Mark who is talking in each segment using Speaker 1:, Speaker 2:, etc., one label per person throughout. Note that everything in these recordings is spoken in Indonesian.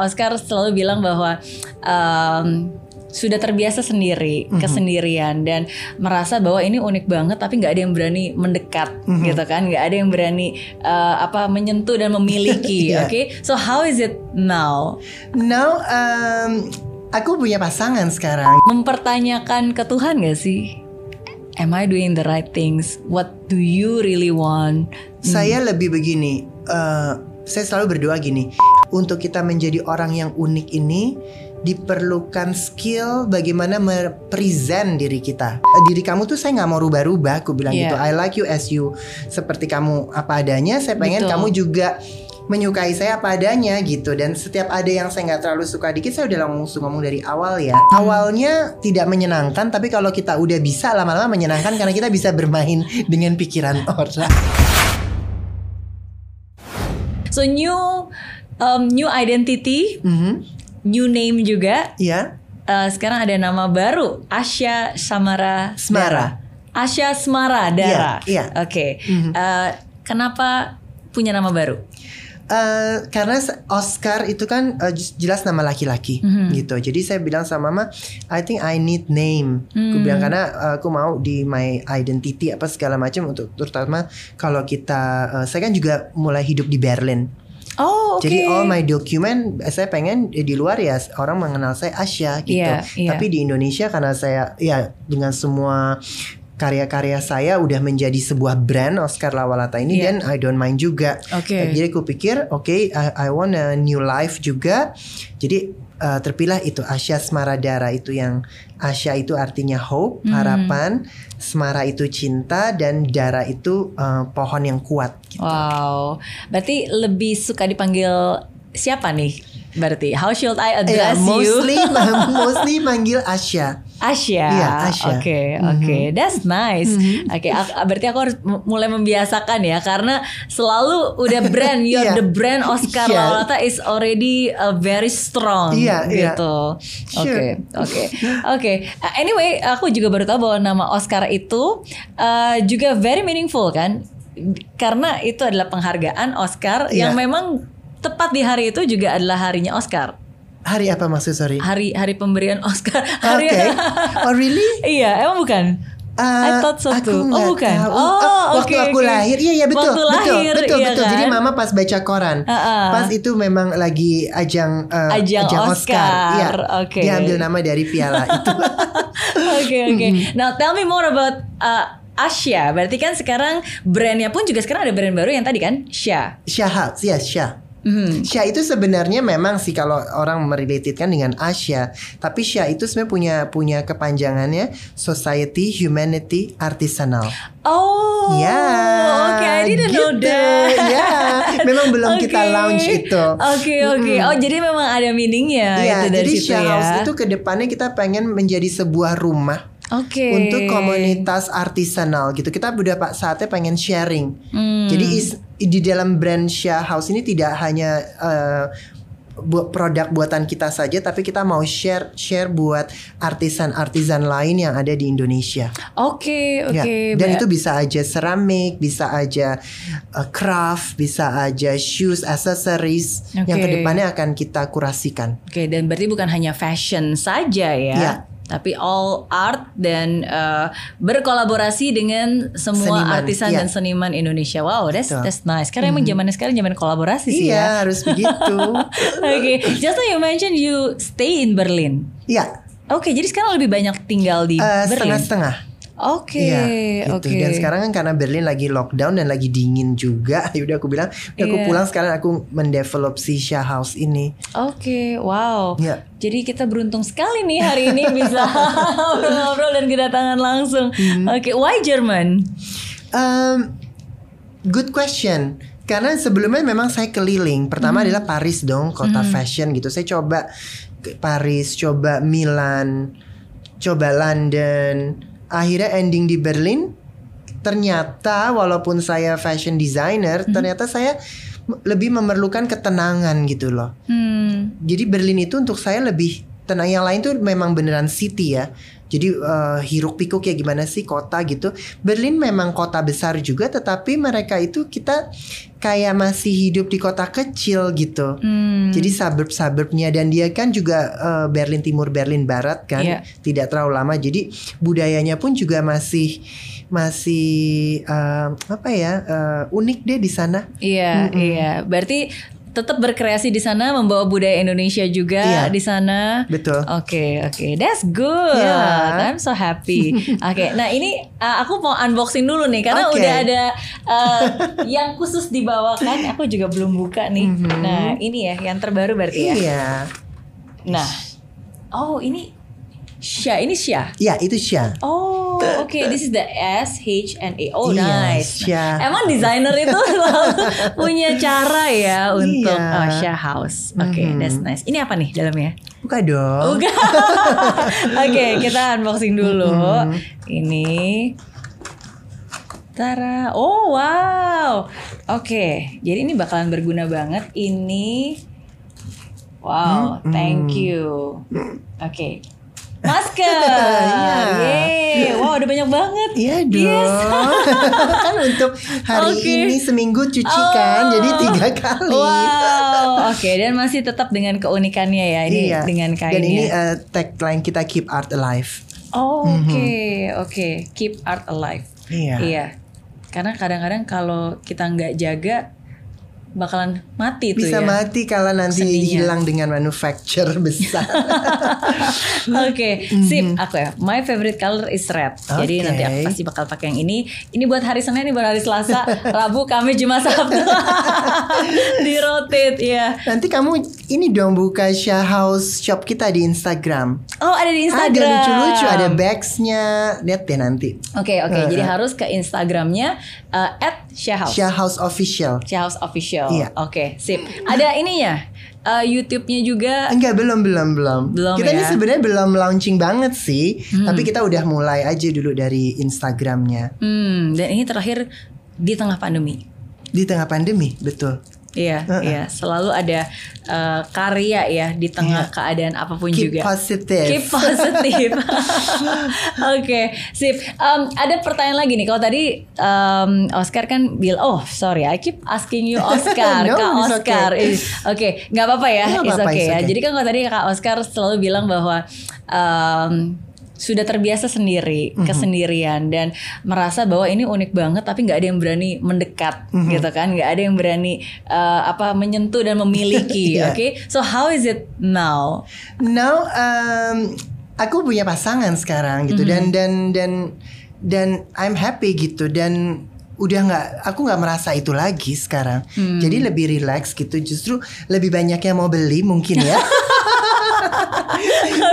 Speaker 1: Oscar selalu bilang bahwa um, sudah terbiasa sendiri
Speaker 2: Mhm.
Speaker 1: kesendirian dan merasa bahwa ini unik banget tapi nggak ada yang berani mendekat
Speaker 2: Mhm.
Speaker 1: gitu kan nggak ada yang berani uh, apa menyentuh dan memiliki
Speaker 2: Iya.
Speaker 1: oke so how is it now
Speaker 2: Now, um, aku punya pasangan sekarang.
Speaker 1: mempertanyakan ke Tuhan gak sih am I doing the right things what do you really want
Speaker 2: Saya lebih begini. eh, saya selalu berdoa gini. Untuk kita menjadi orang yang unik ini diperlukan skill bagaimana merepresent diri kita. Eh, Diri kamu tuh saya nggak mau rubah-rubah. Aku bilang
Speaker 1: Iya.
Speaker 2: gitu. I like you as you seperti kamu apa adanya. Saya pengen
Speaker 1: Betul.
Speaker 2: kamu juga menyukai saya apa adanya gitu dan setiap ada yang saya nggak terlalu suka dikit saya udah langsung ngomong dari awal ya awalnya tidak menyenangkan tapi kalau kita udah bisa lama-lama menyenangkan karena kita bisa bermain dengan pikiran orang
Speaker 1: so new um, new identity
Speaker 2: Mhm.
Speaker 1: new name juga
Speaker 2: Iya
Speaker 1: Uh, sekarang ada nama baru Asya Samara
Speaker 2: Smara.
Speaker 1: Asya Smara Dara.
Speaker 2: Iya, iya.
Speaker 1: Oke.
Speaker 2: Mhm.
Speaker 1: Uh, kenapa punya nama baru?
Speaker 2: Eh, karena Oscar itu kan j- jelas nama laki-laki
Speaker 1: Mhm.
Speaker 2: gitu. Jadi saya bilang sama mama, I think I need name. Aku
Speaker 1: Hmm.
Speaker 2: bilang karena eh, aku mau di my identity apa segala macam untuk terutama kalau kita eh, saya kan juga mulai hidup di Berlin.
Speaker 1: Oh, oke.
Speaker 2: Jadi all my document saya pengen di luar ya orang mengenal saya Asya gitu.
Speaker 1: Iya, iya.
Speaker 2: Tapi di Indonesia karena saya ya dengan semua karya-karya saya udah menjadi sebuah brand Oscar Lawalata ini
Speaker 1: Iya.
Speaker 2: dan I don't mind juga.
Speaker 1: Oke.
Speaker 2: Eh, Jadi aku pikir oke I, I want a new life juga. Jadi eh, terpilih itu Asya Smaradara itu yang Asya itu artinya hope,
Speaker 1: Hmm.
Speaker 2: harapan, Smara itu cinta dan Dara itu eh, pohon yang kuat. gitu.
Speaker 1: Wow. Berarti lebih suka dipanggil siapa nih? Berarti how should I
Speaker 2: Iya,
Speaker 1: address you?
Speaker 2: mostly mostly manggil Asya.
Speaker 1: Asya.
Speaker 2: Iya, Asya.
Speaker 1: Oke,
Speaker 2: Mhm.
Speaker 1: oke. That's nice.
Speaker 2: Mhm.
Speaker 1: Oke, ak- berarti aku harus mulai membiasakan ya karena selalu udah brand you're
Speaker 2: Iya.
Speaker 1: the brand Oscar
Speaker 2: Iya.
Speaker 1: Lawalata is already uh, very strong
Speaker 2: Iya, iya.
Speaker 1: gitu. Oke,
Speaker 2: Sure.
Speaker 1: oke. Oke. Uh, Anyway, aku juga baru tahu bahwa nama Oscar itu uh, juga very meaningful kan? Karena itu adalah penghargaan Oscar
Speaker 2: Iya.
Speaker 1: yang memang tepat di hari itu juga adalah harinya Oscar.
Speaker 2: Hari apa maksud sorry?
Speaker 1: Hari hari pemberian Oscar.
Speaker 2: Oke.
Speaker 1: Hari
Speaker 2: Oh really?
Speaker 1: Iya, emang bukan? I
Speaker 2: Uh,
Speaker 1: thought so
Speaker 2: aku
Speaker 1: too. Oh, bukan.
Speaker 2: tahu.
Speaker 1: Oh,
Speaker 2: Uh, waktu aku lahir, iya iya betul,
Speaker 1: Waktu
Speaker 2: betul,
Speaker 1: lahir,
Speaker 2: betul,
Speaker 1: iya
Speaker 2: betul. Jadi
Speaker 1: kan?
Speaker 2: mama pas baca koran,
Speaker 1: Uh-uh.
Speaker 2: pas itu memang lagi ajang uh,
Speaker 1: Ajang Oscar,
Speaker 2: Iya,
Speaker 1: oke.
Speaker 2: dia ambil nama dari piala itu.
Speaker 1: Oke, oke. Now tell me more about uh, Asya. Berarti kan sekarang brandnya pun juga sekarang ada brand baru yang tadi kan Sya.
Speaker 2: Syah, ya Syah.
Speaker 1: Mhm.
Speaker 2: Syah itu sebenarnya memang sih kalau orang merelatedkan dengan Asia, tapi Syah itu sebenarnya punya punya kepanjangannya Society Humanity Artisanal.
Speaker 1: Oh,
Speaker 2: Ya,
Speaker 1: Oke, I didn't know
Speaker 2: gitu.
Speaker 1: that.
Speaker 2: Ya, memang belum kita
Speaker 1: Oke.
Speaker 2: launch itu.
Speaker 1: Oke, oke. Oh, jadi memang ada meaningnya
Speaker 2: Iya,
Speaker 1: itu dari
Speaker 2: jadi
Speaker 1: situ
Speaker 2: Syah
Speaker 1: ya.
Speaker 2: House itu ke depannya kita pengen menjadi sebuah rumah
Speaker 1: Oke.
Speaker 2: untuk komunitas artisanal gitu. Kita udah pak saatnya pengen sharing.
Speaker 1: Hmm.
Speaker 2: Jadi is- di dalam brand Syah House ini tidak hanya eh, bu- produk buatan kita saja, tapi kita mau share share buat artisan-artisan lain yang ada di Indonesia.
Speaker 1: Oke,
Speaker 2: Ya,
Speaker 1: oke.
Speaker 2: Dan
Speaker 1: Ba-
Speaker 2: itu bisa aja ceramik, bisa aja uh, craft, bisa aja shoes, accessories yang
Speaker 1: Oke.
Speaker 2: ke depannya akan kita kurasikan.
Speaker 1: Oke, dan berarti bukan hanya fashion saja ya.
Speaker 2: Iya.
Speaker 1: Tapi all art dan uh, berkolaborasi dengan semua
Speaker 2: Seniman,
Speaker 1: artisan
Speaker 2: iya.
Speaker 1: dan seniman Indonesia. Wow, that's
Speaker 2: Betul.
Speaker 1: that's nice. Karena emang zamannya sekarang zaman kolaborasi sih
Speaker 2: Iya,
Speaker 1: ya.
Speaker 2: harus begitu.
Speaker 1: Oke, just now you mentioned you stay in Berlin.
Speaker 2: Iya,
Speaker 1: Oke, jadi sekarang lebih banyak tinggal di
Speaker 2: eh,
Speaker 1: Berlin.
Speaker 2: setengah-setengah.
Speaker 1: Oke,
Speaker 2: Iya, gitu.
Speaker 1: oke.
Speaker 2: Dan sekarang kan karena Berlin lagi lockdown dan lagi dingin juga, yaudah aku bilang, udah aku
Speaker 1: Iya.
Speaker 2: pulang sekarang aku mendevelop si Syah House ini.
Speaker 1: Oke, wow.
Speaker 2: Ya.
Speaker 1: Jadi kita beruntung sekali nih hari ini bisa ngobrol-ngobrol dan kedatangan langsung.
Speaker 2: Hmm.
Speaker 1: Oke, why German?
Speaker 2: Um, good question. Karena sebelumnya memang saya keliling. Pertama adalah Paris dong, kota fashion gitu. Saya coba Paris, coba Milan, coba London. Akhirnya ending di Berlin. Ternyata walaupun saya fashion designer, ternyata saya lebih memerlukan ketenangan gitu loh.
Speaker 1: Hmm.
Speaker 2: Jadi Berlin itu untuk saya lebih tenang. Yang lain tuh memang beneran city ya. Jadi uh, hiruk pikuk ya gimana sih kota gitu. Berlin memang kota besar juga, tetapi mereka itu kita kayak masih hidup di kota kecil gitu.
Speaker 1: Hmm.
Speaker 2: Jadi suburb-suburbnya dan dia kan juga uh, Berlin Timur, Berlin Barat kan,
Speaker 1: Iya.
Speaker 2: tidak terlalu lama. Jadi budayanya pun juga masih masih uh, apa ya uh, unik deh di sana.
Speaker 1: Iya, iya. Berarti tetap berkreasi di sana, membawa budaya Indonesia juga
Speaker 2: Iya.
Speaker 1: di sana.
Speaker 2: Betul.
Speaker 1: Oke, oke, that's good.
Speaker 2: Iya.
Speaker 1: I'm so happy. Oke, nah ini uh, aku mau unboxing dulu nih karena
Speaker 2: Oke.
Speaker 1: udah ada uh, yang khusus dibawakan. Aku juga belum buka nih. Nah ini ya yang terbaru berarti ya.
Speaker 2: Iya.
Speaker 1: Nah, oh ini Sya, ini Sya.
Speaker 2: Ya itu Sya.
Speaker 1: Oh, oke. This is the S H N A. Oh,
Speaker 2: Iya,
Speaker 1: nice.
Speaker 2: Sya.
Speaker 1: Emang desainer itu selalu punya cara ya untuk
Speaker 2: Iya.
Speaker 1: oh, Sya House. Oke,
Speaker 2: Mhm.
Speaker 1: that's nice. Ini apa nih dalamnya?
Speaker 2: Buka dong.
Speaker 1: Bukan. Oke, kita unboxing dulu.
Speaker 2: Mhm.
Speaker 1: Ini. Tara. Oh, wow. Oke, jadi ini bakalan berguna banget. Ini Wow,
Speaker 2: Mhm.
Speaker 1: thank you. Oke. Masker.
Speaker 2: Iya.
Speaker 1: Yeay. Wow, udah banyak banget.
Speaker 2: Iya dong.
Speaker 1: Yes.
Speaker 2: kan untuk hari
Speaker 1: Oke.
Speaker 2: ini seminggu cuci
Speaker 1: Oh.
Speaker 2: kan, jadi tiga kali.
Speaker 1: Wow. Oke, dan masih tetap dengan keunikannya ya ini
Speaker 2: iya.
Speaker 1: dengan kainnya.
Speaker 2: Dan ini uh, tagline kita keep art alive.
Speaker 1: Oh, oke, oke. Keep art alive.
Speaker 2: Iya.
Speaker 1: Iya. Karena kadang-kadang kalau kita nggak jaga bakalan mati tuh
Speaker 2: Bisa
Speaker 1: ya.
Speaker 2: mati kalau nanti hilang dengan manufacture besar.
Speaker 1: Oke, sip. Aku ya, my favorite color is red. Jadi
Speaker 2: Oke.
Speaker 1: nanti aku pasti bakal pakai yang ini. Ini buat hari Senin, ini buat hari Selasa, Rabu, Kamis, Jumat, Sabtu. Di rotate ya.
Speaker 2: nanti kamu ini dong buka Shah House shop kita di Instagram.
Speaker 1: Oh, ada di Instagram.
Speaker 2: Ada lucu-lucu, ada bagsnya. Lihat deh nanti.
Speaker 1: Oke, oke.
Speaker 2: Uh-uh.
Speaker 1: Jadi harus ke Instagramnya uh, at Shahouse.
Speaker 2: Shah House official.
Speaker 1: Shahouse official.
Speaker 2: Iya.
Speaker 1: Oke, sip. Ada ininya. uh, YouTube-nya juga.
Speaker 2: Enggak belum belum belum.
Speaker 1: Belum
Speaker 2: kita ini
Speaker 1: ya?
Speaker 2: sebenarnya belum launching banget sih, tapi kita udah mulai aja dulu dari Instagramnya
Speaker 1: Hmm, dan ini terakhir di tengah pandemi.
Speaker 2: di tengah pandemi, betul.
Speaker 1: Iya,
Speaker 2: Uh-uh.
Speaker 1: iya. Selalu ada uh, karya ya di tengah
Speaker 2: Iya.
Speaker 1: keadaan apa pun
Speaker 2: Keep
Speaker 1: juga.
Speaker 2: positive.
Speaker 1: Keep positive. Oke, sip. Um, ada pertanyaan lagi nih. Kalau tadi um, Oscar kan bilang, oh sorry, I keep asking you Oscar,
Speaker 2: No,
Speaker 1: Kak Oscar.
Speaker 2: okay.
Speaker 1: Eh, Oke, nggak apa-apa ya, it's okay
Speaker 2: it's
Speaker 1: ya.
Speaker 2: okay.
Speaker 1: Jadi kan kalau tadi Kak Oscar selalu bilang bahwa um, sudah terbiasa sendiri,
Speaker 2: Mhm.
Speaker 1: kesendirian dan merasa bahwa ini unik banget, tapi nggak ada yang berani mendekat,
Speaker 2: Mhm.
Speaker 1: gitu kan? Nggak ada yang berani uh, apa menyentuh dan memiliki.
Speaker 2: Iya.
Speaker 1: Oke, so how is it now?
Speaker 2: Now um, aku punya pasangan sekarang gitu dan dan dan dan I'm happy gitu dan udah nggak aku nggak merasa itu lagi sekarang jadi lebih relax gitu justru lebih banyak yang mau beli mungkin ya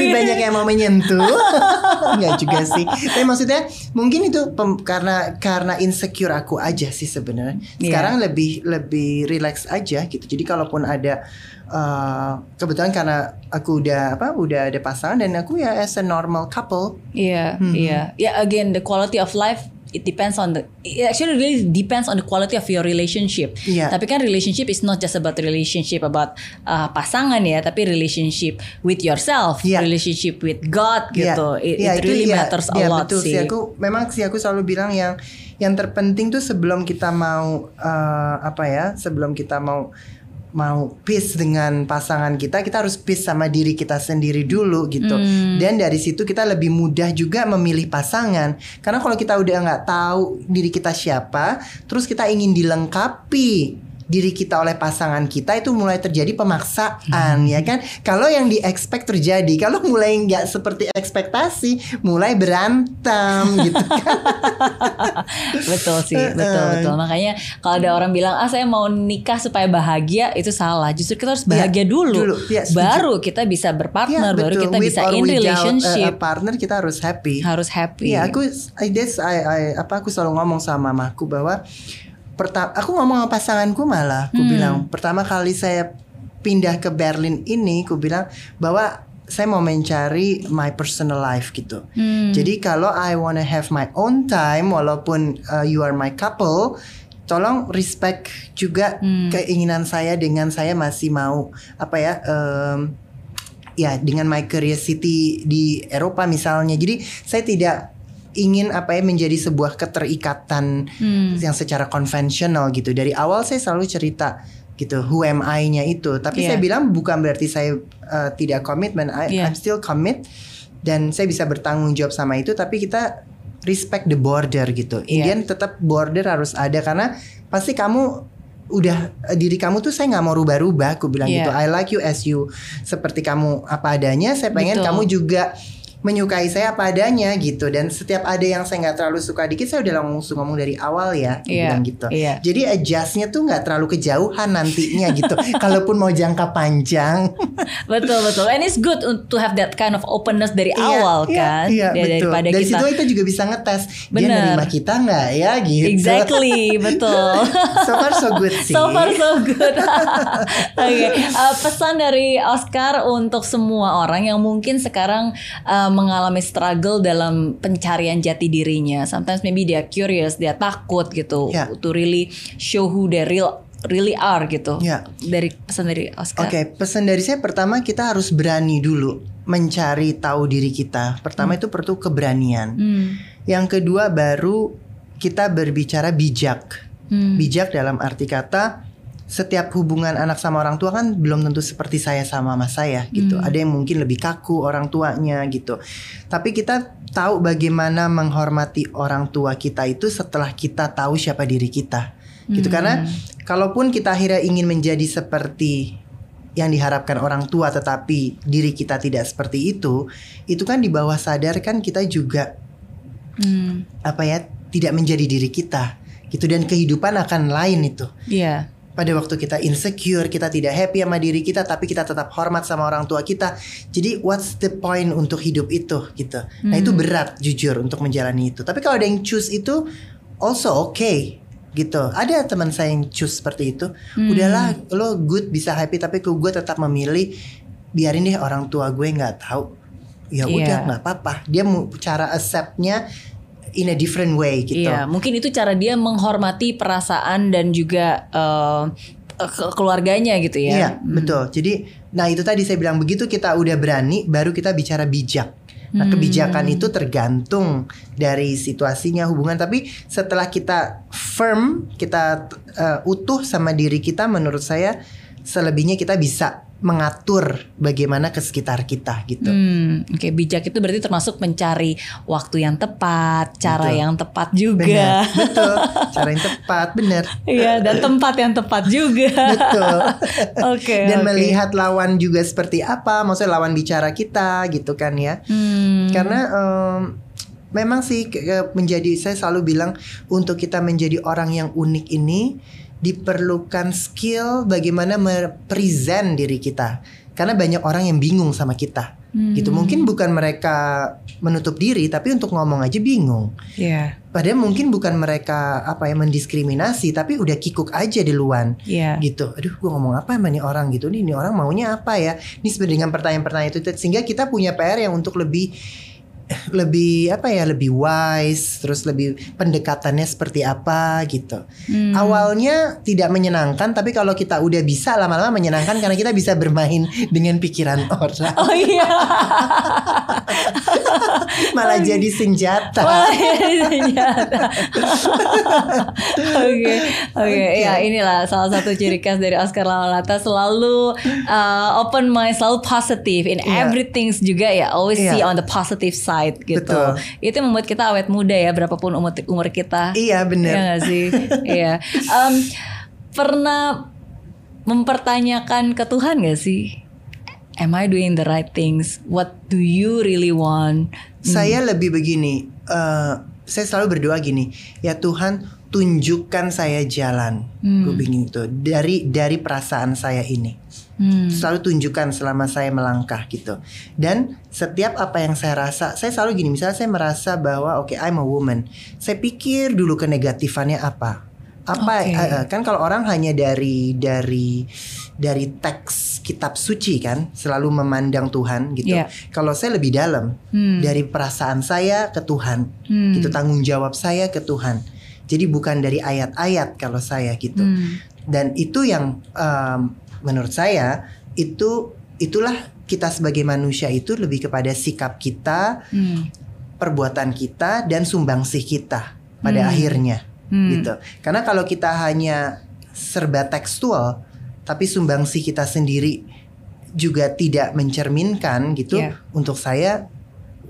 Speaker 2: lebih banyak yang mau menyentuh. Nggak juga sih. Tapi maksudnya mungkin itu pem- karena karena insecure aku aja sih sebenarnya.
Speaker 1: Iya.
Speaker 2: sekarang lebih lebih relax aja gitu. Jadi kalaupun ada eh, kebetulan karena aku udah apa udah ada pasangan dan aku ya as a normal couple.
Speaker 1: Iya, iya. Ya again the quality of life it depends on the it actually really depends on the quality of your relationship.
Speaker 2: Iya.
Speaker 1: Tapi kan relationship is not just about relationship about uh, pasangan ya, tapi relationship with yourself,
Speaker 2: Iya.
Speaker 1: relationship with God
Speaker 2: Iya,
Speaker 1: gitu. It,
Speaker 2: iya,
Speaker 1: it really
Speaker 2: iya,
Speaker 1: matters a
Speaker 2: iya,
Speaker 1: lot
Speaker 2: betul
Speaker 1: sih.
Speaker 2: Aku memang sih aku selalu bilang yang yang terpenting tuh sebelum kita mau eh, apa ya, sebelum kita mau mau peace dengan pasangan kita, kita harus peace sama diri kita sendiri dulu gitu.
Speaker 1: Hmm.
Speaker 2: Dan dari situ kita lebih mudah juga memilih pasangan. Karena kalau kita udah nggak tahu diri kita siapa, terus kita ingin dilengkapi diri kita oleh pasangan kita itu mulai terjadi pemaksaan ya kan kalau yang di expect terjadi kalau mulai nggak seperti ekspektasi mulai berantem gitu kan
Speaker 1: betul sih, betul betul. Makanya kalau ada orang bilang ah saya mau nikah supaya bahagia itu salah. Justru kita harus bahagia dulu,
Speaker 2: dulu. Ya,
Speaker 1: baru kita bisa berpartner, baru
Speaker 2: betul.
Speaker 1: kita
Speaker 2: With
Speaker 1: bisa in
Speaker 2: without, uh,
Speaker 1: relationship.
Speaker 2: a partner kita harus happy
Speaker 1: harus happy.
Speaker 2: Iya, aku I, that's I, I- apa aku selalu ngomong sama mamaku bahwa pertama aku ngomong sama pasanganku malah aku
Speaker 1: Hmm.
Speaker 2: bilang pertama kali saya pindah ke Berlin ini aku bilang bahwa saya mau mencari my personal life gitu.
Speaker 1: Hmm.
Speaker 2: Jadi kalau I wanna have my own time walaupun uh, you are my couple tolong respect juga
Speaker 1: Hmm.
Speaker 2: keinginan saya dengan saya masih mau apa ya em, ya dengan my curiosity di Eropa misalnya. Jadi saya tidak ingin apa ya menjadi sebuah keterikatan
Speaker 1: Hmm.
Speaker 2: yang secara konvensional gitu. Dari awal saya selalu cerita gitu who am I-nya itu. Tapi
Speaker 1: Iya.
Speaker 2: saya bilang bukan berarti saya uh, tidak komitmen. I,
Speaker 1: Iya.
Speaker 2: I'm still commit dan saya bisa bertanggung jawab sama itu. Tapi kita respect the border gitu. Indian tetap border harus ada karena pasti kamu udah eh, diri kamu tuh saya nggak mau rubah-rubah. Aku bilang
Speaker 1: Iya.
Speaker 2: gitu. I like you as you seperti kamu apa adanya. Saya pengen
Speaker 1: Betul.
Speaker 2: kamu juga menyukai saya apa adanya gitu dan setiap ada yang saya nggak terlalu suka dikit saya udah langsung ngomong dari awal ya Dia
Speaker 1: Iya,
Speaker 2: bilang gitu
Speaker 1: iya.
Speaker 2: jadi adjustnya tuh nggak terlalu kejauhan nantinya gitu kalaupun mau jangka panjang
Speaker 1: betul betul. And it's good to have that kind of openness dari
Speaker 2: Iya,
Speaker 1: awal
Speaker 2: iya,
Speaker 1: kan.
Speaker 2: iya,
Speaker 1: Dari-
Speaker 2: betul.
Speaker 1: Daripada
Speaker 2: dari
Speaker 1: kita
Speaker 2: situ kita juga bisa ngetes dia
Speaker 1: Bener.
Speaker 2: nerima kita nggak ya gitu
Speaker 1: Exactly, betul.
Speaker 2: so far so good sih
Speaker 1: So far so good. Oke, uh, pesan dari Oscar untuk semua orang yang mungkin sekarang uh, mengalami struggle dalam pencarian jati dirinya. Sometimes maybe dia curious, dia takut gitu
Speaker 2: Ya.
Speaker 1: to really show who they real really are gitu.
Speaker 2: Ya.
Speaker 1: Dari pesan dari Oscar.
Speaker 2: Oke, pesan dari saya pertama kita harus berani dulu mencari tahu diri kita. Pertama itu perlu keberanian.
Speaker 1: Hmm.
Speaker 2: Yang kedua baru kita berbicara bijak.
Speaker 1: Hmm.
Speaker 2: Bijak dalam arti kata setiap hubungan anak sama orang tua kan belum tentu seperti saya sama mas saya gitu.
Speaker 1: Hmm.
Speaker 2: Ada yang mungkin lebih kaku orang tuanya gitu. Tapi kita tahu bagaimana menghormati orang tua kita itu setelah kita tahu siapa diri kita. Gitu
Speaker 1: Hmm.
Speaker 2: karena kalaupun kita akhirnya ingin menjadi seperti yang diharapkan orang tua tetapi diri kita tidak seperti itu, itu kan di bawah sadar kan kita juga
Speaker 1: Hmm.
Speaker 2: apa ya tidak menjadi diri kita gitu dan kehidupan akan lain itu
Speaker 1: Iya.
Speaker 2: Pada waktu kita insecure kita tidak happy sama diri kita tapi kita tetap hormat sama orang tua kita. Jadi what's the point untuk hidup itu gitu? Nah itu berat jujur untuk menjalani itu. Tapi kalau ada yang choose itu also okay gitu. Ada teman saya yang choose seperti itu. Udahlah lo good bisa happy tapi gue tetap memilih biarin deh orang tua gue nggak tahu. Ya
Speaker 1: Iya.
Speaker 2: udah nggak apa-apa. Dia mau cara acceptnya in a different way gitu
Speaker 1: Iya, mungkin itu cara dia menghormati perasaan dan juga ke- keluarganya gitu ya.
Speaker 2: Iya, betul. Jadi, nah itu tadi saya bilang begitu kita udah berani, baru kita bicara bijak. Nah,
Speaker 1: Hmm.
Speaker 2: kebijakan itu tergantung dari situasinya hubungan. Tapi setelah kita firm, kita uh, utuh sama diri kita, menurut saya selebihnya kita bisa mengatur bagaimana ke sekitar kita gitu.
Speaker 1: Hmm, oke bijak itu berarti termasuk mencari waktu yang tepat, cara
Speaker 2: Betul.
Speaker 1: yang tepat juga.
Speaker 2: Benar, betul. Cara yang tepat, benar.
Speaker 1: Iya, dan tempat yang tepat juga.
Speaker 2: Betul.
Speaker 1: Oke.
Speaker 2: Dan
Speaker 1: oke.
Speaker 2: melihat lawan juga seperti apa, maksudnya lawan bicara kita gitu kan ya.
Speaker 1: Hmm,
Speaker 2: Karena em, memang sih menjadi saya selalu bilang untuk kita menjadi orang yang unik ini diperlukan skill bagaimana present diri kita. Karena banyak orang yang bingung sama kita.
Speaker 1: Hmm.
Speaker 2: Gitu. Mungkin bukan mereka menutup diri tapi untuk ngomong aja bingung.
Speaker 1: Iya,
Speaker 2: Padahal mungkin bukan mereka apa ya mendiskriminasi tapi udah kikuk aja di luan
Speaker 1: iya.
Speaker 2: gitu. Aduh, gua ngomong apa sama nih orang gitu nih? Ini orang maunya apa ya? Ini sebenarnya dengan pertanyaan-pertanyaan itu sehingga kita punya PR yang untuk lebih lebih apa ya lebih wise terus lebih pendekatannya seperti apa gitu
Speaker 1: Hmm.
Speaker 2: awalnya tidak menyenangkan tapi kalau kita udah bisa lama-lama menyenangkan karena kita bisa bermain dengan pikiran orang
Speaker 1: Oh iya.
Speaker 2: malah jadi senjata
Speaker 1: Wah, ini senjata. Oke, oke. Ya inilah salah satu ciri khas dari Oscar Lawalata selalu uh, open mind, selalu positive in
Speaker 2: Iya.
Speaker 1: everything juga ya. Always
Speaker 2: Iya.
Speaker 1: see on the positive side gitu.
Speaker 2: Betul.
Speaker 1: Itu membuat kita awet muda ya, berapapun umur umur kita.
Speaker 2: iya bener
Speaker 1: Iya gak sih? Iya. Em, pernah mempertanyakan ke Tuhan gak sih? Am I doing the right things? What do you really want?
Speaker 2: Saya lebih begini, eh, saya selalu berdoa gini, ya Tuhan tunjukkan saya jalan.
Speaker 1: Hmm.
Speaker 2: Gue bingung itu dari dari perasaan saya ini.
Speaker 1: Hmm.
Speaker 2: Selalu tunjukkan selama saya melangkah gitu. Dan setiap apa yang saya rasa, saya selalu gini, misalnya saya merasa bahwa oke I'm a woman, saya pikir dulu ke negatifannya apa. Apa
Speaker 1: Oke.
Speaker 2: eh, eh, kan kalau orang hanya dari dari dari teks kitab suci kan selalu memandang Tuhan gitu.
Speaker 1: Iya.
Speaker 2: Kalau saya lebih dalam
Speaker 1: Hmm.
Speaker 2: dari perasaan saya ke Tuhan,
Speaker 1: Hmm.
Speaker 2: gitu tanggung jawab saya ke Tuhan. Jadi bukan dari ayat-ayat kalau saya gitu.
Speaker 1: Hmm.
Speaker 2: Dan itu yang em, menurut saya itu itulah kita sebagai manusia itu lebih kepada sikap kita,
Speaker 1: Hmm.
Speaker 2: perbuatan kita dan sumbangsih kita pada
Speaker 1: Hmm.
Speaker 2: akhirnya
Speaker 1: Hmm.
Speaker 2: gitu. Karena kalau kita hanya serba tekstual tapi sumbangsih kita sendiri juga tidak mencerminkan gitu
Speaker 1: Iya.
Speaker 2: untuk saya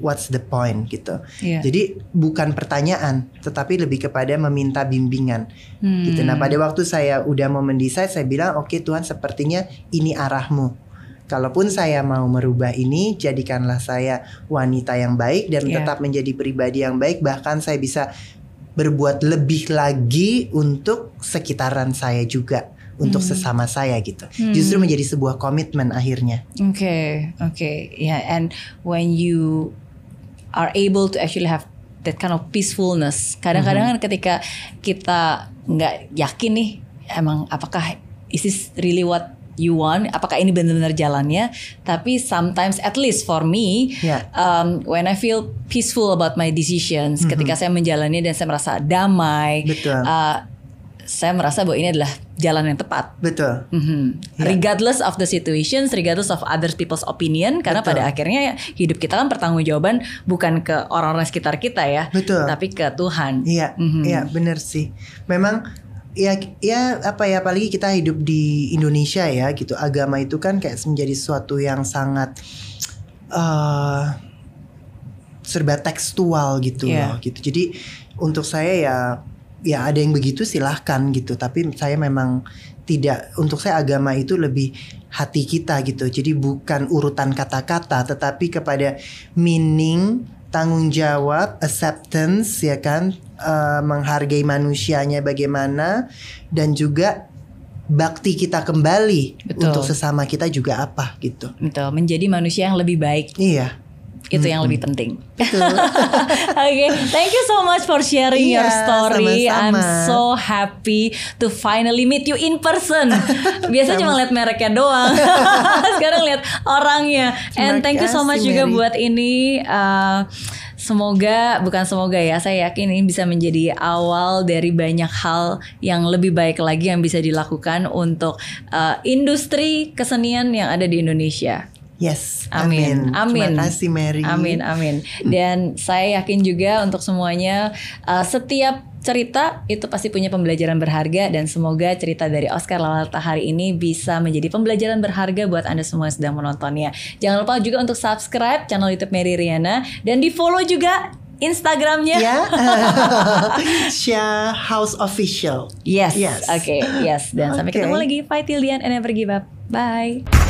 Speaker 2: what's the point gitu.
Speaker 1: Iya.
Speaker 2: Jadi bukan pertanyaan tetapi lebih kepada meminta bimbingan
Speaker 1: Hmm.
Speaker 2: gitu. Nah, pada waktu saya udah mau mendesain saya bilang oke Tuhan sepertinya ini arahmu. Kalaupun saya mau merubah ini, jadikanlah saya wanita yang baik dan
Speaker 1: Iya.
Speaker 2: tetap menjadi pribadi yang baik. Bahkan saya bisa berbuat lebih lagi untuk sekitaran saya juga, untuk
Speaker 1: Hmm.
Speaker 2: sesama saya gitu.
Speaker 1: Hmm.
Speaker 2: Justru menjadi sebuah komitmen akhirnya.
Speaker 1: Okay, okay, yeah. And when you are able to actually have that kind of peacefulness, kadang-kadang kan ketika kita nggak yakin nih, emang apakah is this really what you want? Apakah ini benar-benar jalannya? Tapi sometimes, at least for me,
Speaker 2: Ya.
Speaker 1: um, when I feel peaceful about my decisions, ketika saya menjalani dan saya merasa damai,
Speaker 2: Betul.
Speaker 1: uh, saya merasa bahwa ini adalah jalan yang tepat.
Speaker 2: Betul.
Speaker 1: Mhm.
Speaker 2: Ya.
Speaker 1: Regardless of the situations, regardless of other people's opinion, karena
Speaker 2: Betul.
Speaker 1: pada akhirnya hidup kita kan pertanggungjawaban bukan ke orang-orang sekitar kita ya,
Speaker 2: Betul.
Speaker 1: tapi ke Tuhan.
Speaker 2: Iya,
Speaker 1: Mhm.
Speaker 2: iya bener sih. Memang ya ya apa ya apalagi kita hidup di Indonesia ya gitu. Agama itu kan kayak menjadi sesuatu yang sangat eh serba tekstual gitu
Speaker 1: Iya.
Speaker 2: loh gitu. Jadi untuk saya ya ya ada yang begitu silahkan gitu. Tapi saya memang tidak untuk saya agama itu lebih hati kita gitu. Jadi bukan urutan kata-kata tetapi kepada meaning, tanggung jawab, acceptance ya kan, eh, menghargai manusianya bagaimana dan juga bakti kita kembali
Speaker 1: Betul.
Speaker 2: untuk sesama kita juga apa gitu.
Speaker 1: Gitu, menjadi manusia yang lebih baik.
Speaker 2: Iya.
Speaker 1: Itu yang lebih penting. Oke, thank you so much for sharing your
Speaker 2: Iya,
Speaker 1: story. I'm
Speaker 2: sama-sama.
Speaker 1: so happy to finally meet you in person. Biasanya cuma lihat mereknya doang. Sekarang lihat orangnya. And
Speaker 2: Terima
Speaker 1: thank you so much
Speaker 2: kasih,
Speaker 1: juga
Speaker 2: Mary.
Speaker 1: buat ini. uh, Semoga bukan semoga ya, saya yakin ini bisa menjadi awal dari banyak hal yang lebih baik lagi yang bisa dilakukan untuk uh, industri kesenian yang ada di Indonesia.
Speaker 2: Yes.
Speaker 1: Amin. Amin.
Speaker 2: Terima kasih Mary.
Speaker 1: Amin, amin. Dan saya yakin juga untuk semuanya uh, setiap cerita itu pasti punya pembelajaran berharga dan semoga cerita dari Oscar Lawalta hari ini bisa menjadi pembelajaran berharga buat Anda semua yang sedang menontonnya. Jangan lupa juga untuk subscribe channel YouTube Mary Riana dan di follow juga Instagramnya.
Speaker 2: Ya. Shia House Official.
Speaker 1: Yes.
Speaker 2: Yes.
Speaker 1: Oke, yes. Dan sampai
Speaker 2: Oke.
Speaker 1: ketemu lagi. Fight till the end and never give up. Bye.